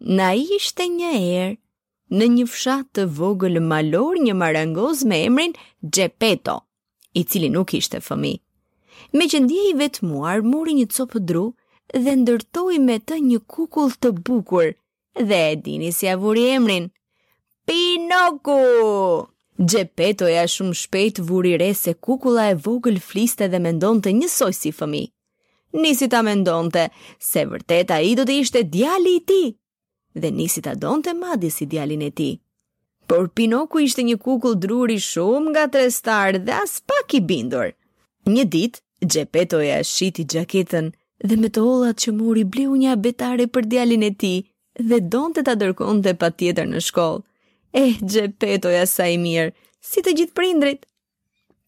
Na ishte një herë në një fshat të vogël malor një marangoz me emrin Xhepeto, i cili nuk kishte fëmijë. Meqë ndihej i vetmuar, mori një copë dru dhe ndërtoi me të një kukull të bukur dhe e dini si ia vuri emrin. Pinoku! Xhepetoja shumë shpejt vuri re se kukulla e vogël fliste dhe mendonte njësoj si fëmijë. Nisi ta mendonte se vërtet ai do të ishte djali i tij, dhe nisi ta donte madje si djalin e tij. Por Pinoku ishte një kukull druri shumë ngatërrestar dhe aspak i bindur. Një ditë, Xhepetoja shiti xhaketën dhe me të hollat që mori bleu një abetare për djalin e tij dhe donte ta dërgonte patjetër në shkollë. Eh, Xhepetoja sa i mirë, si të gjithë prindërit,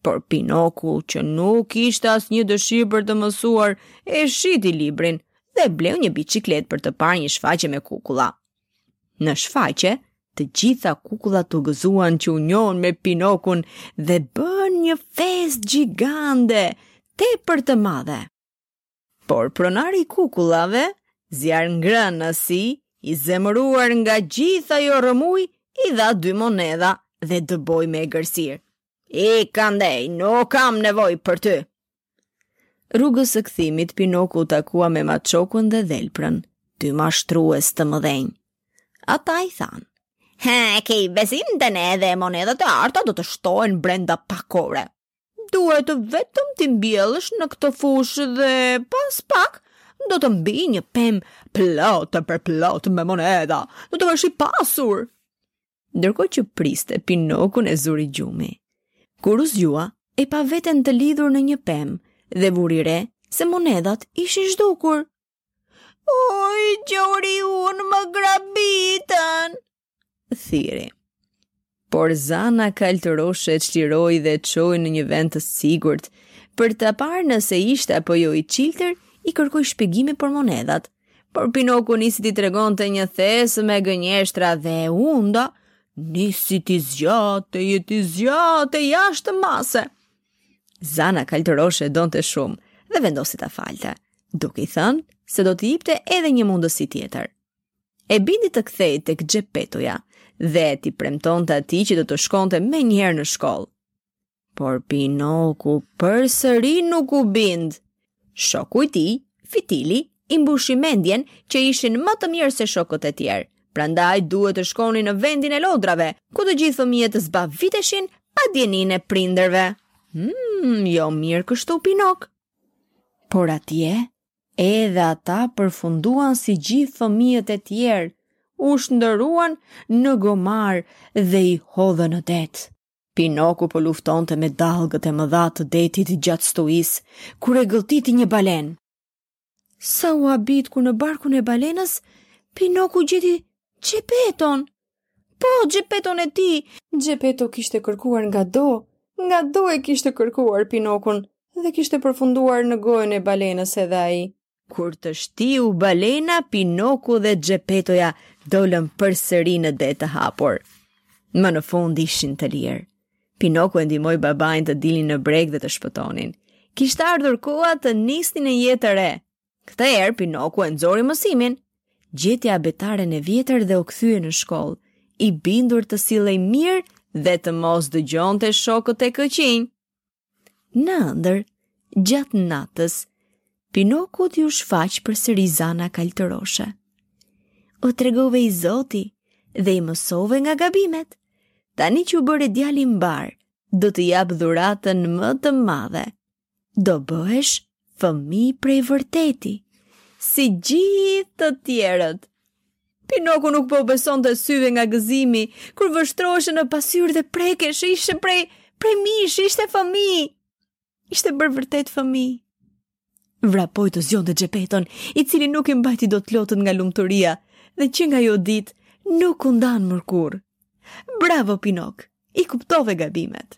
Por Pinoku, që nuk kishte asnjë dëshirë për të mësuar, e shiti librin dhe bleu një biçikletë për të parë një shfaqje me kukulla. Në shfaqje, të gjitha kukullat u gëzuan që u njohën me Pinokun dhe bënë një festë gjigante, tepër të madhe. Por pronari i kukullave, Zjarrngrënësi, i zemëruar nga gjithë ajo rrëmujë, i dha dy monedha dhe e dëboi me egërsirë. Ik andej, nuk kam nevojë për ty! Rrugës së kthimit, Pinoku u takua me maçokun dhe dhelprën, dy mashtrues të mëdhenj. Ata i thanë, Hë, ki besim te ne dhe monedhat e arta do të shtohen brenda pak ore. Duhet vetëm t'i mbjellësh në këtë fushë dhe pas pak do të mbijë një pemë plot e përplot me monedha. Do të bëhesh i pasur. Ndërkohë që priste Pinokun e zuri gjumi. Kur u zgjua, e pa veten të lidhur në një pemë dhe vuri re se monedhat ishin zhdukur. O i gjori unë më grabitën! thirri. Por zana kaltëroshe e çliroi dhe e çoi në një vend të sigurt, për të parë nëse ishte apo jo i çiltër, i kërkoi shpjegime për monedhat. Por Pinoku nisi t'i tregonte një thes me gënjeshtra dhe hunda nisi t'i zgjatej e t'i zgjatej jashtë mase. Zana kaltëroshe e donte shumë dhe vendosi ta falte, duke i thënë se do t'i jepte edhe një mundësi tjetër. E bindi të kthehej tek Xhepetoja dhe t'i premtonte atij që do të shkonte menjëherë në shkollë. Por Pinoku përsëri nuk u bind. Shoku i tij, Fitili, i mbushi mendjen që ishin më të mirë se shokët e tjerë. Prandaj duhet të shkonin në vendin e lodrave, ku të gjithë fëmijët zbaviteshin pa dijeninë e prindërve. Hmm, jo mirë kështu Pinok. Por atje, Edhe ata përfunduan si gjithë fëmijët e tjerë, u shndëruan në gomarë dhe i hodhën në det. Pinoku po luftonte me dallgët e mëdha të detit gjatë stuhisë, kur e gëlltiti një balenë. Sa u habit kur në barkun e balenës, Pinoku gjeti Xhepeton, Po, Xhepeton e tij! Xhepeto kishte kërkuar ngado, ngado e kishte kërkuar Pinokun dhe kishte përfunduar në gojën e balenës edhe ai. Kur teshtiu balena, Pinoku dhe Xhepetoja dolën përsëri në det të hapur. Më në fund ishin të lirë. Pinoku e ndihmoi babain të dilin në breg dhe të shpëtonin. Kishte ardhur koha të nisnin një jetë të re. Këtë herë Pinoku e nxori mësimin, gjeti abetaren e vjetër dhe u kthye në shkollë, i bindur të sillej mirë dhe të mos dëgjonte shokët e këqinj. Në ëndërr, gjatë natës, Pinokut iu shfaq përsëri zana kaltëroshe. U tregove i zoti dhe i mësove nga gabimet, tani që u bëre djalë i mbarë, do të jap dhuratën më të madhe. do bëhesh fëmijë prej vërteti, si gjithë të tjerët. Pinoku nuk po besonte syve nga gëzimi, kur vështrohej në pasqyrë dhe prekej, ishte prej, prej mishi, ishte fëmijë, ishte bërë vërtet fëmijë. Vrapoi të zgjonte Xhepeton, i cili nuk i mbajti dot lotët nga lumturia, dhe që nga ajo ditë, nuk u ndanë më kurrë. Bravo, Pinok, i kuptove gabimet.